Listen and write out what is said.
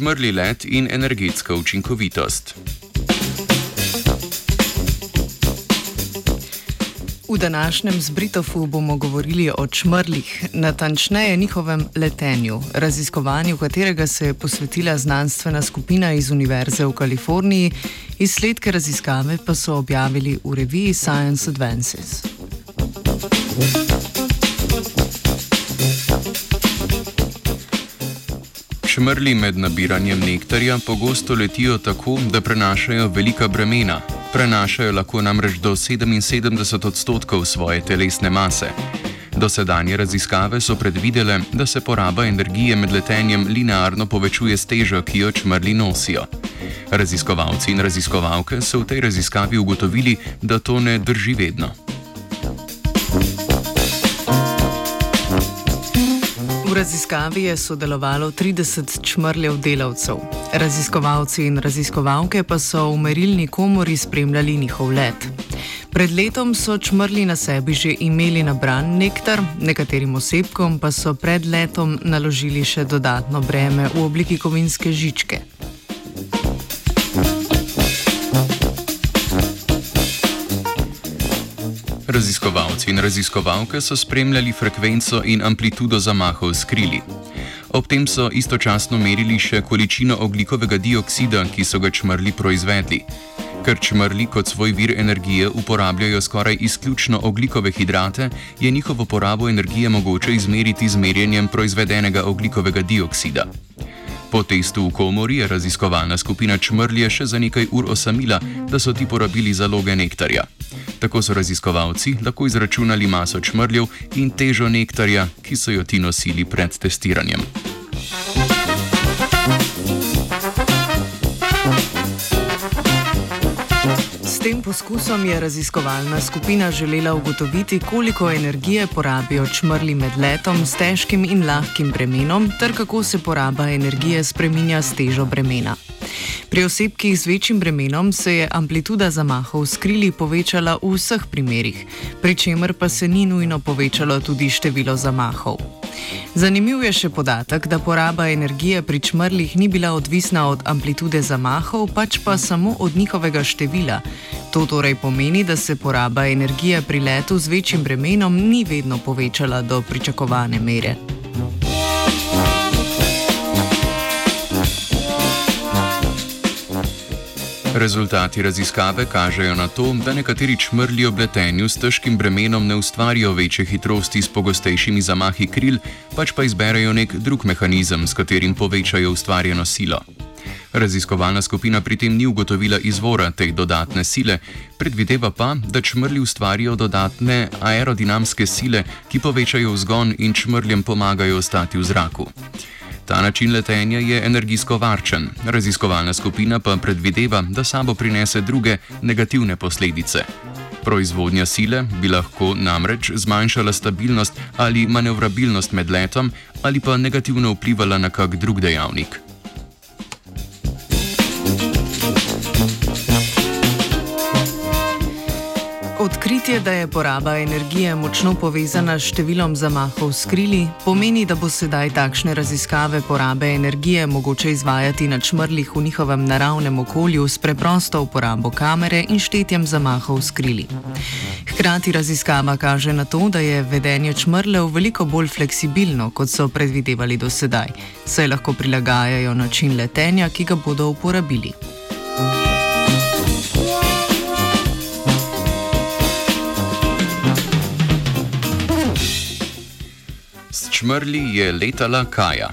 čmrli let in energetska učinkovitost. V današnjem zbritofu bomo govorili o čmrlih, natančneje njihovem letenju, raziskovanju katerega se je posvetila znanstvena skupina iz Univerze v Kaliforniji, izsledke raziskave pa so objavili v reviji Science Advances. Čmrli med nabiranjem nektarja pogosto letijo tako, da prenašajo velika bremena, prenašajo lahko namreč do 77 odstotkov svoje telesne mase. Dosedanje raziskave so predvidele, da se poraba energije med letenjem linearno povečuje s težo, ki jo čmrli nosijo. Raziskovalci in raziskovalke so v tej raziskavi ugotovili, da to ne drži vedno. V raziskavi je sodelovalo 30 čmrljev delavcev. Raziskovalci in raziskovalke pa so v merilni komori spremljali njihov let. Pred letom so čmrli na sebi že imeli nabran nektar, nekaterim osebkom pa so pred letom naložili še dodatno breme v obliki kovinske žičke. Raziskovalci in raziskovalke so spremljali frekvenco in amplitudo zamahov s krili. Ob tem so istočasno merili še količino oglikovega dioksida, ki so ga čmrli proizvedli. Ker čmrli kot svoj vir energije uporabljajo skoraj izključno oglikove hidrate, je njihovo porabo energije mogoče izmeriti z merjenjem proizvedenega oglikovega dioksida. Po testu v komori je raziskovalna skupina čmrlje še za nekaj ur osamila, da so ti porabili zaloge nektarja. Tako so raziskovalci lahko izračunali maso čmrljev in težo nektarja, ki so jo ti nosili pred testiranjem. S tem poskusom je raziskovalna skupina želela ugotoviti, koliko energije porabijo čmrli med letom s težkim in lahkim bremenom, ter kako se poraba energije spreminja s težo bremena. Pri osebkih z večjim bremenom se je amplituda zamahov skrili povečala v vseh primerih, pri čemer pa se ni nujno povečalo tudi število zamahov. Zanimiv je še podatek, da poraba energije pri čmrlih ni bila odvisna od amplitude zamahov, pač pa samo od njihovega števila. To torej pomeni, da se poraba energije pri letu z večjim bremenom ni vedno povečala do pričakovane mere. Rezultati raziskave kažejo na to, da nekateri čmrli ob letenju s težkim bremenom ne ustvarijo večje hitrosti s pogostejšimi zamahi kril, pač pa izberejo nek drug mehanizem, s katerim povečajo ustvarjeno silo. Raziskovalna skupina pri tem ni ugotovila izvora te dodatne sile, predvideva pa, da čmrli ustvarijo dodatne aerodinamske sile, ki povečajo vzgon in čmrljem pomagajo ostati v zraku. Ta način letenja je energijsko varčen, raziskovalna skupina pa predvideva, da sabo prinese druge negativne posledice. Proizvodnja sile bi lahko namreč zmanjšala stabilnost ali manevrabilnost med letom ali pa negativno vplivala na kak drug dejavnik. Odkritje, da je poraba energije močno povezana s številom zamahov s krili, pomeni, da bo sedaj takšne raziskave porabe energije mogoče izvajati na čmrlih v njihovem naravnem okolju s preprosto uporabo kamere in štetjem zamahov s krili. Hkrati raziskava kaže na to, da je vedenje čmrlev veliko bolj fleksibilno, kot so predvidevali do sedaj, saj lahko prilagajajo način letenja, ki ga bodo uporabili. Čmrli je letala Kaja.